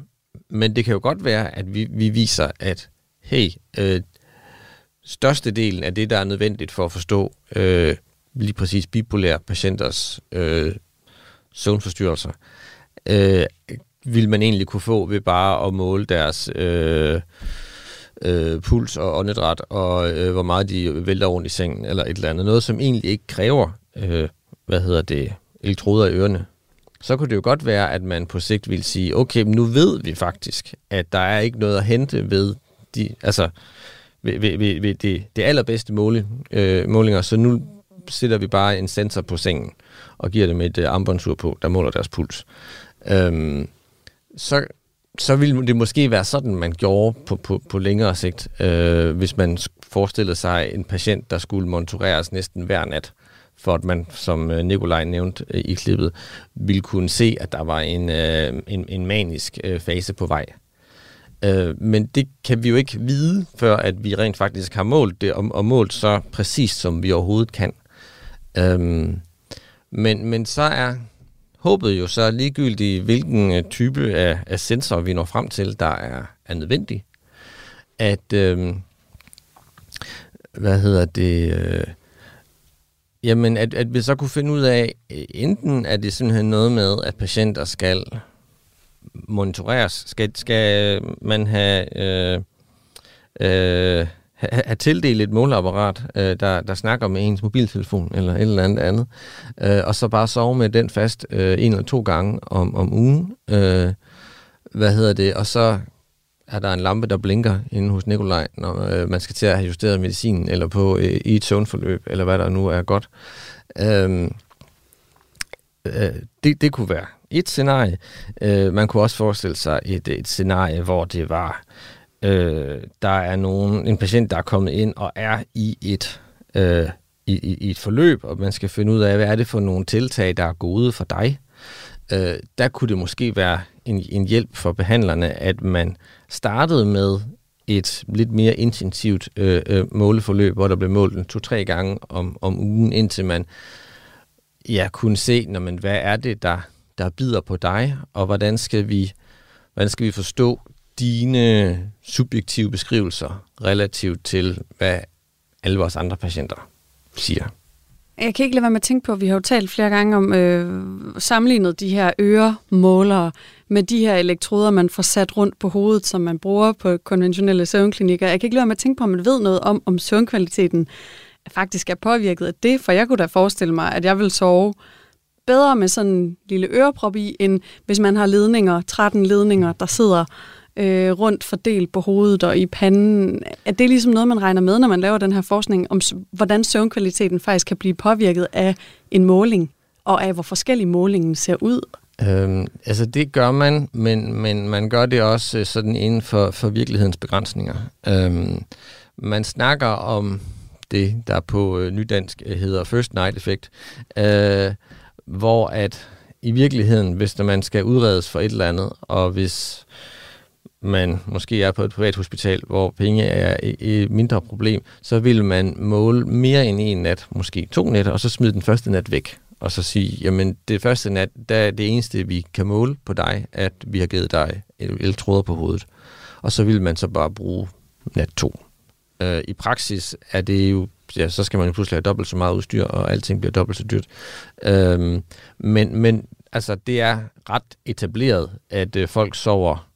Men det kan jo godt være, at vi, vi viser, at hey, øh, størstedelen af det, der er nødvendigt for at forstå øh, lige præcis bipolære patienters øh, søvnforstyrrelser, øh, vil man egentlig kunne få ved bare at måle deres øh, øh, puls og åndedræt, og øh, hvor meget de vælter rundt i sengen, eller et eller andet. Noget, som egentlig ikke kræver, øh, hvad hedder det, elektroder i ørerne. Så kunne det jo godt være, at man på sigt vil sige, okay, men nu ved vi faktisk, at der er ikke noget at hente ved de, altså, ved, ved, ved, ved det, det allerbedste måle, øh, målinger, så nu sætter vi bare en sensor på sengen og giver dem et øh, armbåndsur på, der måler deres puls. Øhm, så, så ville det måske være sådan, man gjorde på, på, på længere sigt, øh, hvis man forestillede sig en patient, der skulle monitoreres næsten hver nat, for at man, som øh, Nikolaj nævnte øh, i klippet, ville kunne se, at der var en, øh, en, en manisk øh, fase på vej. Øh, men det kan vi jo ikke vide, før at vi rent faktisk har målt det, og, og målt så præcist, som vi overhovedet kan. Øh, men, men så er håbet jo så ligegyldigt, hvilken øh, type af, af sensor vi når frem til, der er, er nødvendig. At, øh, hvad hedder det, øh, jamen at, at vi så kunne finde ud af, øh, enten er det simpelthen noget med, at patienter skal monitoreres, skal, skal man have øh, øh, have, have tildelt et måleapparat, øh, der, der snakker med ens mobiltelefon eller et eller andet andet, øh, og så bare sove med den fast øh, en eller to gange om, om ugen. Øh, hvad hedder det? Og så er der en lampe, der blinker inde hos Nikolaj, når øh, man skal til at have justeret medicinen, eller på øh, i et søvnforløb, eller hvad der nu er godt. Øh, øh, det, det kunne være et scenarie. Øh, man kunne også forestille sig et, et scenarie, hvor det var, øh, Øh, der er nogen, en patient, der er kommet ind og er i et, øh, i, i, i et forløb, og man skal finde ud af, hvad er det for nogle tiltag, der er gode for dig. Øh, der kunne det måske være en, en hjælp for behandlerne, at man startede med et lidt mere intensivt øh, øh, måleforløb, hvor der blev målt to-tre gange om, om ugen, indtil man ja, kunne se, når man, hvad er det, der, der bider på dig, og hvordan skal vi, hvordan skal vi forstå dine subjektive beskrivelser relativt til, hvad alle vores andre patienter siger. Jeg kan ikke lade være med at tænke på, at vi har jo talt flere gange om øh, sammenlignet de her øremålere med de her elektroder, man får sat rundt på hovedet, som man bruger på konventionelle søvnklinikker. Jeg kan ikke lade være med at tænke på, om man ved noget om, om søvnkvaliteten faktisk er påvirket af det, for jeg kunne da forestille mig, at jeg vil sove bedre med sådan en lille øreprop i, end hvis man har ledninger, 13 ledninger, der sidder øh, rundt fordelt på hovedet og i panden. Er det ligesom noget, man regner med, når man laver den her forskning om, hvordan søvnkvaliteten faktisk kan blive påvirket af en måling, og af hvor forskellig målingen ser ud? Øhm, altså det gør man, men, men man gør det også øh, sådan inden for, for virkelighedens begrænsninger. Øhm, man snakker om det, der på øh, nydansk øh, hedder first night effect, øh, hvor at i virkeligheden, hvis man skal udredes for et eller andet, og hvis man måske er på et privat hospital, hvor penge er et mindre problem, så vil man måle mere end en nat, måske to nætter, og så smide den første nat væk. Og så sige, jamen det første nat, der er det eneste, vi kan måle på dig, at vi har givet dig eltråder på hovedet. Og så vil man så bare bruge nat to. Øh, I praksis er det jo, ja, så skal man jo pludselig have dobbelt så meget udstyr, og alting bliver dobbelt så dyrt. Øhm, men, men altså, det er ret etableret, at øh, folk sover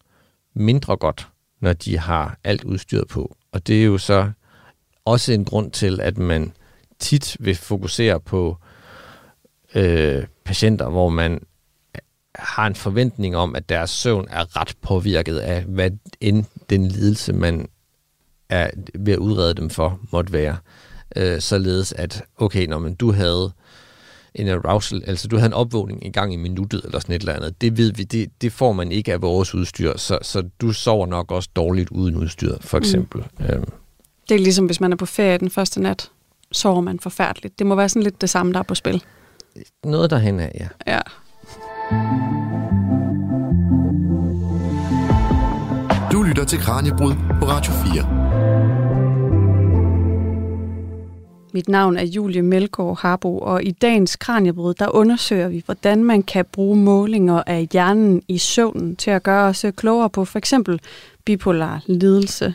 mindre godt, når de har alt udstyret på. Og det er jo så også en grund til, at man tit vil fokusere på øh, patienter, hvor man har en forventning om, at deres søvn er ret påvirket af, hvad end den lidelse, man er ved at udrede dem for, måtte være. Øh, således at, okay, når man du havde en arousal, altså du havde en opvågning en gang i minuttet eller sådan et eller andet. Det ved vi, det, det får man ikke af vores udstyr, så, så du sover nok også dårligt uden udstyr, for mm. eksempel. Mm. Øhm. Det er ligesom, hvis man er på ferie den første nat, sover man forfærdeligt. Det må være sådan lidt det samme, der er på spil. Noget derhen af, ja. Ja. Du lytter til Kranjebrud på Radio 4. Mit navn er Julie Melgaard Harbo, og i dagens Kranjebrud, der undersøger vi, hvordan man kan bruge målinger af hjernen i søvnen til at gøre os øh, klogere på for eksempel bipolar lidelse.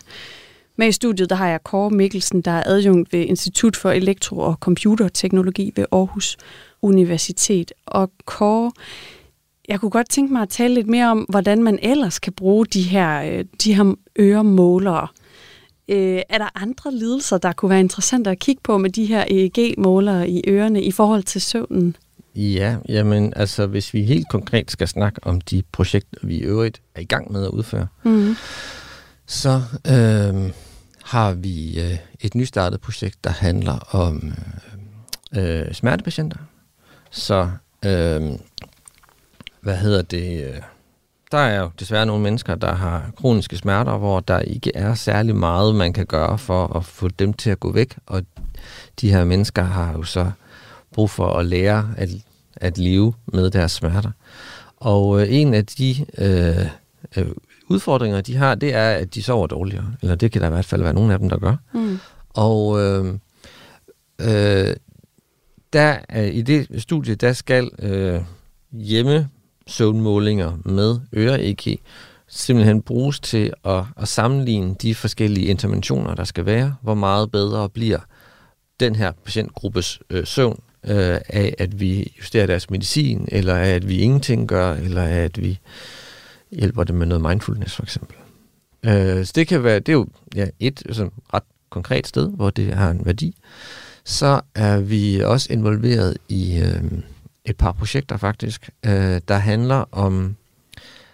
Med i studiet der har jeg Kåre Mikkelsen, der er adjunkt ved Institut for Elektro- og Computerteknologi ved Aarhus Universitet. Og Kåre, jeg kunne godt tænke mig at tale lidt mere om, hvordan man ellers kan bruge de her, øh, de her øremålere. Øh, er der andre lidelser, der kunne være interessante at kigge på med de her EEG-målere i ørerne i forhold til søvnen? Ja, jamen altså hvis vi helt konkret skal snakke om de projekter, vi i øvrigt er i gang med at udføre, mm. så øh, har vi øh, et nystartet projekt, der handler om øh, smertepatienter. Så øh, hvad hedder det? Øh, der er jo desværre nogle mennesker, der har kroniske smerter, hvor der ikke er særlig meget, man kan gøre for at få dem til at gå væk. Og de her mennesker har jo så brug for at lære at, at leve med deres smerter. Og øh, en af de øh, øh, udfordringer, de har, det er, at de sover dårligere. Eller det kan der i hvert fald være nogle af dem, der gør. Mm. Og øh, øh, der, øh, i det studie, der skal øh, hjemme søvnmålinger med øre-EG simpelthen bruges til at, at sammenligne de forskellige interventioner, der skal være. Hvor meget bedre bliver den her patientgruppes øh, søvn øh, af, at vi justerer deres medicin, eller af, at vi ingenting gør, eller af, at vi hjælper dem med noget mindfulness for eksempel. Øh, så det kan være, det er jo ja, et sådan ret konkret sted, hvor det har en værdi. Så er vi også involveret i øh, et par projekter faktisk, øh, der handler om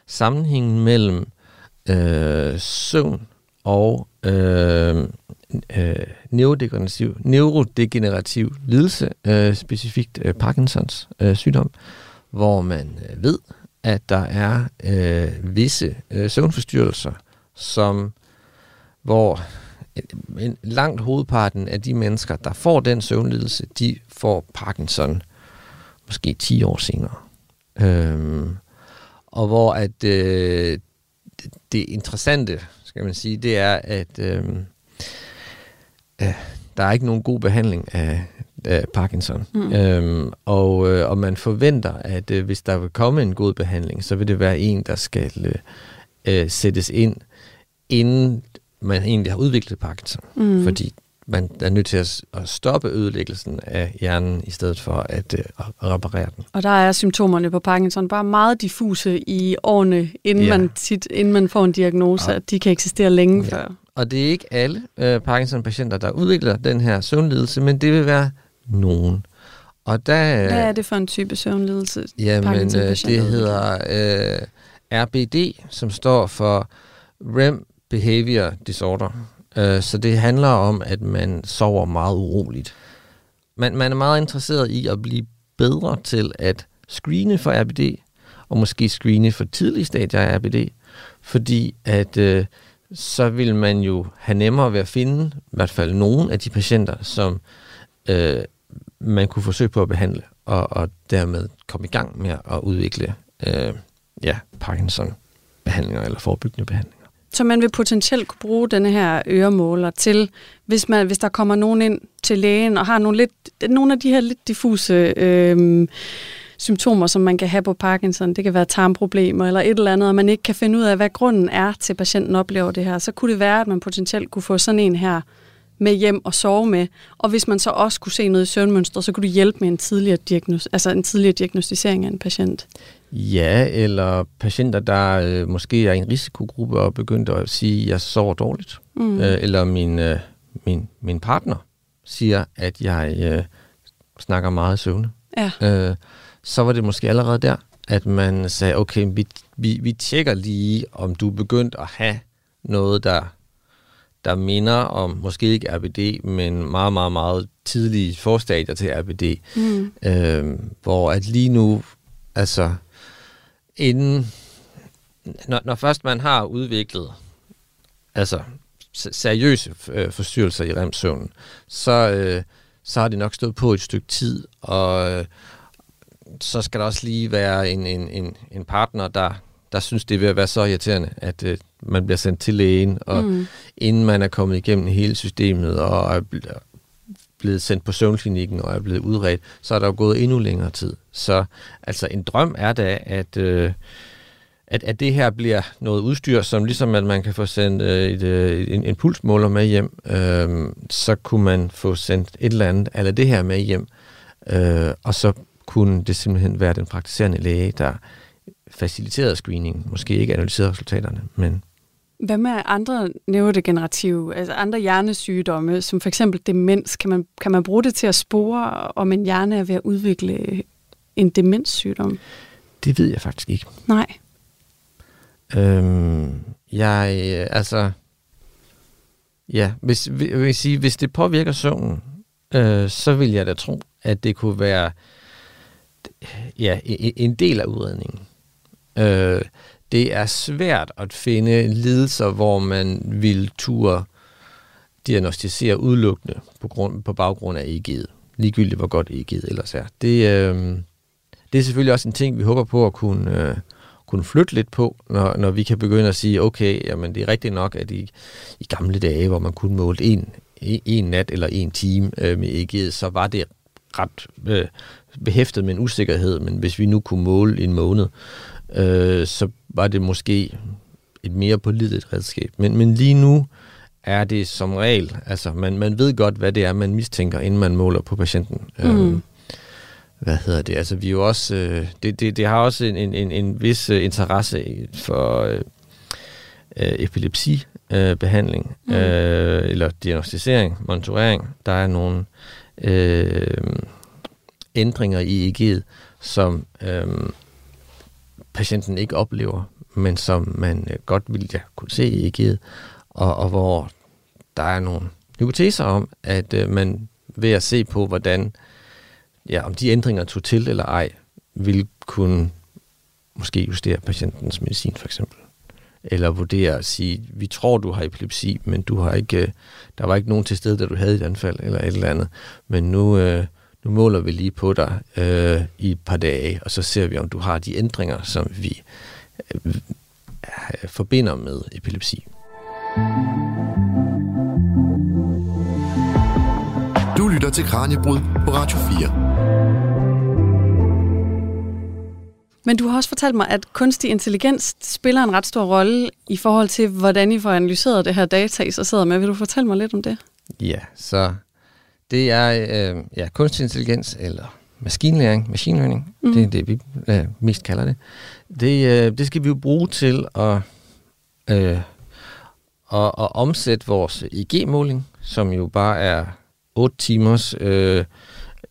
sammenhængen mellem øh, søvn og øh, øh, neurodegenerativ, neurodegenerativ lidelse, øh, specifikt øh, Parkinsons øh, sygdom, hvor man øh, ved, at der er øh, visse øh, søvnforstyrrelser, som hvor øh, en, langt hovedparten af de mennesker, der får den søvnlidelse, de får Parkinson måske 10 år senere. Øhm, og hvor at øh, det interessante, skal man sige, det er, at øh, øh, der er ikke nogen god behandling af, af Parkinson. Mm. Øhm, og, øh, og man forventer, at øh, hvis der vil komme en god behandling, så vil det være en, der skal øh, øh sættes ind, inden man egentlig har udviklet Parkinson. Mm. Fordi man er nødt til at, at stoppe ødelæggelsen af hjernen, i stedet for at, uh, at reparere den. Og der er symptomerne på Parkinson bare meget diffuse i årene, inden, ja. man, tit, inden man får en diagnose, ja. at de kan eksistere længe ja. før. Og det er ikke alle uh, Parkinson-patienter, der udvikler den her søvnlidelse, men det vil være nogen. Og der, Hvad er det for en type søvnlidelse? Jamen, uh, det hedder uh, RBD, som står for REM Behavior Disorder. Øh, så det handler om, at man sover meget uroligt. Man, man er meget interesseret i at blive bedre til at screene for RBD, og måske screene for tidlige stadier af RBD, fordi at øh, så vil man jo have nemmere ved at finde i hvert fald nogle af de patienter, som øh, man kunne forsøge på at behandle, og, og dermed komme i gang med at udvikle øh, ja, Parkinson-behandlinger eller forebyggende behandling. Så man vil potentielt kunne bruge denne her øremåler til, hvis, man, hvis der kommer nogen ind til lægen og har nogle, lidt, nogle af de her lidt diffuse øh, symptomer, som man kan have på Parkinson. Det kan være tarmproblemer eller et eller andet, og man ikke kan finde ud af, hvad grunden er til, at patienten oplever det her. Så kunne det være, at man potentielt kunne få sådan en her med hjem og sove med. Og hvis man så også kunne se noget i søvnmønstret, så kunne du hjælpe med en tidligere, diagnos- altså en tidligere diagnostisering af en patient. Ja, eller patienter, der øh, måske er i en risikogruppe og begynder at sige, at jeg sover dårligt. Mm. Øh, eller min, øh, min, min partner siger, at jeg øh, snakker meget søvne. Ja. Øh, så var det måske allerede der, at man sagde, okay, vi, vi, vi tjekker lige, om du er begyndt at have noget, der, der minder om, måske ikke RBD, men meget, meget, meget tidlige forstadier til RBD. Mm. Øh, hvor at lige nu, altså inden, når, når først man har udviklet altså seriøse øh, forstyrrelser i remsøvnen, så, øh, så har det nok stået på et stykke tid, og øh, så skal der også lige være en, en, en, en partner, der, der synes, det vil være så irriterende, at øh, man bliver sendt til lægen, og mm. inden man er kommet igennem hele systemet, og er blevet sendt på søvnklinikken og er blevet udredt, så er der jo gået endnu længere tid. Så altså en drøm er da, at, øh, at, at det her bliver noget udstyr, som ligesom at man kan få sendt øh, et, øh, en, en pulsmåler med hjem, øh, så kunne man få sendt et eller andet eller det her med hjem, øh, og så kunne det simpelthen være den praktiserende læge, der faciliterede screening, måske ikke analyserede resultaterne, men hvad med andre neurodegenerative, altså andre hjernesygdomme, som for eksempel demens? Kan man, kan man bruge det til at spore, om en hjerne er ved at udvikle en demenssygdom? Det ved jeg faktisk ikke. Nej. Øhm, jeg, altså... Ja, hvis, jeg sige, hvis det påvirker søvnen, øh, så vil jeg da tro, at det kunne være ja, en del af udredningen. Øh, det er svært at finde lidelser, hvor man vil turde diagnostisere udelukkende på, grund, på baggrund af EG'et. Ligegyldigt, hvor godt EG'et ellers er. Det, øh, det er selvfølgelig også en ting, vi håber på at kunne, øh, kunne flytte lidt på, når, når vi kan begynde at sige, okay, jamen det er rigtigt nok, at i, i gamle dage, hvor man kunne måle en, en nat eller en time øh, med EG'et, så var det ret øh, behæftet med en usikkerhed, men hvis vi nu kunne måle en måned, øh, så var det måske et mere pålideligt redskab. Men, men lige nu er det som regel, altså man, man ved godt, hvad det er, man mistænker, inden man måler på patienten. Mm. Øh, hvad hedder det? Altså vi er jo også, øh, det, det, det har også en, en, en, en vis øh, interesse for øh, øh, epilepsibehandling, øh, mm. øh, eller diagnostisering, monitorering. Der er nogle øh, ændringer i EEG'et, som øh, patienten ikke oplever, men som man øh, godt ville ja, kunne se i EG'et, og, og hvor der er nogle hypoteser om, at øh, man ved at se på, hvordan, ja, om de ændringer tog til eller ej, vil kunne måske justere patientens medicin for eksempel. Eller vurdere at sige, vi tror, du har epilepsi, men du har ikke, øh, der var ikke nogen til stede, da du havde et anfald eller et eller andet. Men nu, øh, nu måler vi lige på dig øh, i et par dage, og så ser vi, om du har de ændringer, som vi øh, forbinder med epilepsi. Du lytter til Kranjebrud på Radio 4. Men du har også fortalt mig, at kunstig intelligens spiller en ret stor rolle i forhold til, hvordan I får analyseret det her data, I så sidder med. Vil du fortælle mig lidt om det? Ja, så det er øh, ja, kunstig intelligens, eller maskinlæring, machine learning, mm. det er det, vi øh, mest kalder det. Det, øh, det skal vi jo bruge til at, øh, at, at omsætte vores EG-måling, som jo bare er 8 timers øh,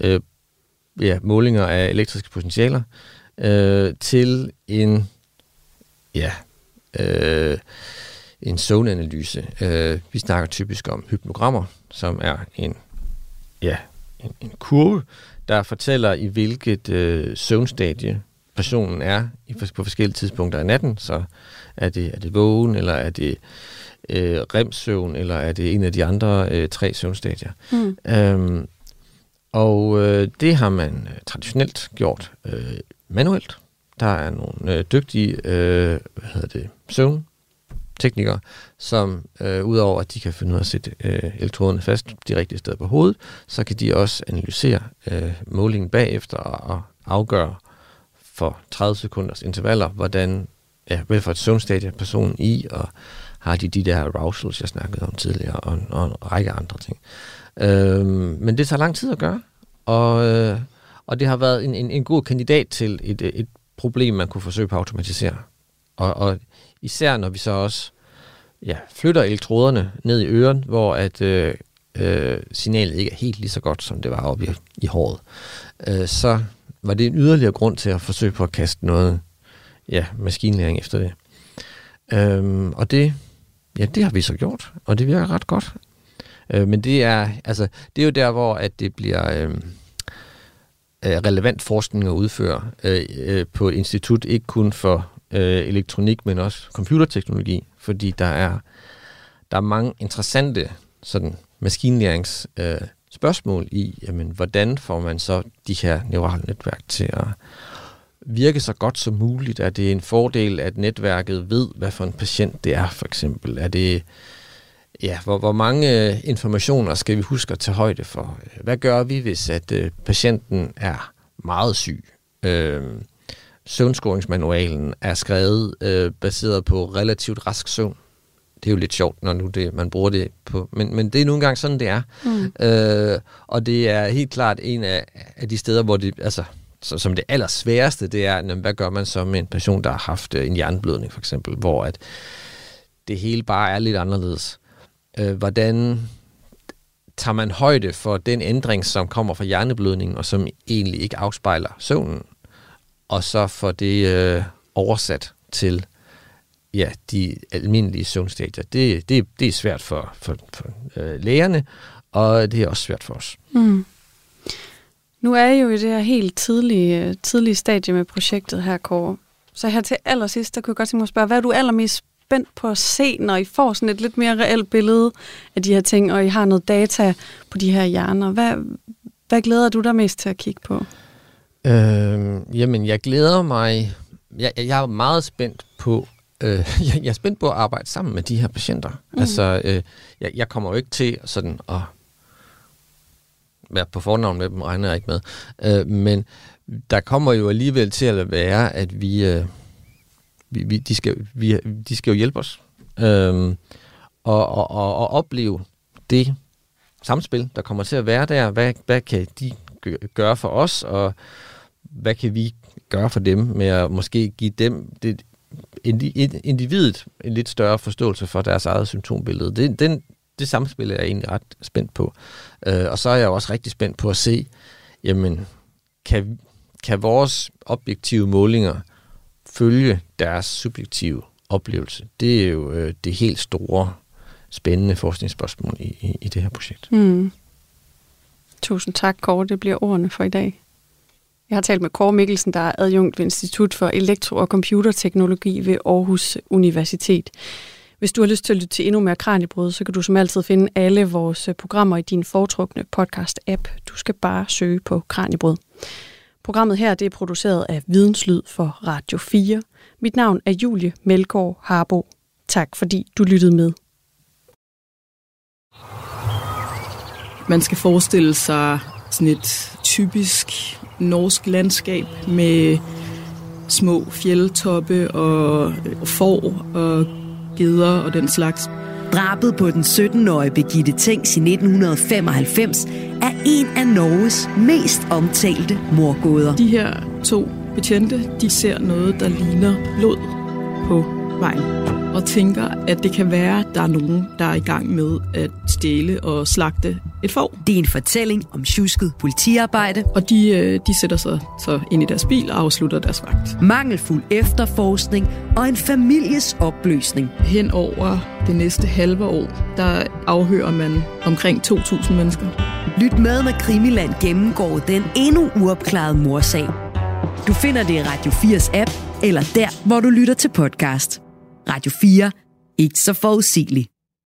øh, ja, målinger af elektriske potentialer, øh, til en, ja, øh, en zoneanalyse. Øh, vi snakker typisk om hypnogrammer, som er en, ja, en, en kurve, der fortæller i hvilket øh, søvnstadie personen er i, på forskellige tidspunkter af natten. Så er det, er det vågen, eller er det øh, remsøvn, eller er det en af de andre øh, tre søvnstadier. Mm. Øhm, og øh, det har man øh, traditionelt gjort øh, manuelt. Der er nogle øh, dygtige øh, hvad hedder det, teknikere, som øh, udover at de kan finde ud af at sætte øh, elektroderne fast de rigtige steder på hovedet, så kan de også analysere øh, målingen bagefter og, og afgøre for 30 sekunders intervaller, hvordan, ja, hvad for et søvnstadie personen i, og har de de der arousals, jeg snakkede om tidligere, og, og en række andre ting. Øh, men det tager lang tid at gøre, og, øh, og det har været en, en, en god kandidat til et, et problem, man kunne forsøge på at automatisere. Og, og især når vi så også ja, flytter elektroderne ned i øren, hvor at øh, øh, signalet ikke er helt lige så godt, som det var oppe i, i håret, øh, så var det en yderligere grund til at forsøge på at kaste noget ja, maskinlæring efter det. Øhm, og det, ja, det har vi så gjort, og det virker ret godt. Øh, men det er, altså, det er jo der, hvor at det bliver... Øhm, øh, relevant forskning at udføre øh, øh, på et institut, ikke kun for øh, elektronik, men også computerteknologi, fordi der er, der er mange interessante sådan, maskinlærings øh, spørgsmål i, jamen, hvordan får man så de her neurale netværk til at virke så godt som muligt? Er det en fordel, at netværket ved, hvad for en patient det er, for eksempel? Er det Ja, hvor, hvor mange informationer skal vi huske at tage højde for? Hvad gør vi, hvis at øh, patienten er meget syg? Øh, søvnskoringsmanualen er skrevet øh, baseret på relativt rask søvn. Det er jo lidt sjovt, når nu det, man bruger det på... Men, men det er nu engang sådan, det er. Mm. Øh, og det er helt klart en af, af de steder, hvor det... Altså, så, som det allersværeste, det er, hvad gør man så med en person, der har haft øh, en hjerneblødning, for eksempel, hvor at det hele bare er lidt anderledes øh, hvordan tager man højde for den ændring, som kommer fra hjerneblødningen, og som egentlig ikke afspejler søvnen, og så får det øh, oversat til ja, de almindelige søvnstadier. Det, det, det er svært for, for, for øh, lægerne, og det er også svært for os. Mm. Nu er I jo i det her helt tidlige, tidlige stadie med projektet her, Kåre. Så her til allersidst, der kunne jeg godt tænke mig at spørge, hvad er du allermest spændt på at se, når I får sådan et lidt mere reelt billede af de her ting, og I har noget data på de her hjerner. Hvad, hvad glæder du dig mest til at kigge på? Øh, jamen, jeg glæder mig... Jeg, jeg er meget spændt på... Øh, jeg, jeg er spændt på at arbejde sammen med de her patienter. Mm. Altså, øh, jeg, jeg kommer jo ikke til sådan at være på fornavn med dem, regner jeg ikke med. Øh, men der kommer jo alligevel til at være, at vi... Øh, vi, vi, de, skal, vi, de skal jo hjælpe os. Øhm, og, og, og, og opleve det samspil, der kommer til at være der. Hvad, hvad kan de gøre for os, og hvad kan vi gøre for dem med at måske give dem det, individet en lidt større forståelse for deres eget symptombillede. Det, den, det samspil er jeg egentlig ret spændt på. Øh, og så er jeg også rigtig spændt på at se, jamen, kan, kan vores objektive målinger følge deres subjektive oplevelse. Det er jo øh, det helt store, spændende forskningsspørgsmål i, i, i det her projekt. Mm. Tusind tak, Kåre. Det bliver ordene for i dag. Jeg har talt med Kåre Mikkelsen, der er adjunkt ved Institut for Elektro- og Computerteknologi ved Aarhus Universitet. Hvis du har lyst til at lytte til endnu mere Kranjebrud, så kan du som altid finde alle vores øh, programmer i din foretrukne podcast-app. Du skal bare søge på Kranjebrud. Programmet her det er produceret af Videnslyd for Radio 4. Mit navn er Julie Melgaard Harbo. Tak fordi du lyttede med. Man skal forestille sig sådan et typisk norsk landskab med små fjeldtoppe og får og geder og den slags. Drabet på den 17-årige Birgitte Tengs i 1995 er en af Norges mest omtalte morgåder. De her to betjente, de ser noget, der ligner blod på vejen og tænker, at det kan være, at der er nogen, der er i gang med at stjæle og slagte et får. Det er en fortælling om tjusket politiarbejde. Og de, øh, de sætter sig så ind i deres bil og afslutter deres vagt. Mangelfuld efterforskning og en families opløsning. Hen over det næste halve år, der afhører man omkring 2.000 mennesker. Lyt med, når Krimiland gennemgår den endnu uopklarede morsag. Du finder det i Radio 4's app, eller der, hvor du lytter til podcast. Radio 4. Ikke så forudsigeligt.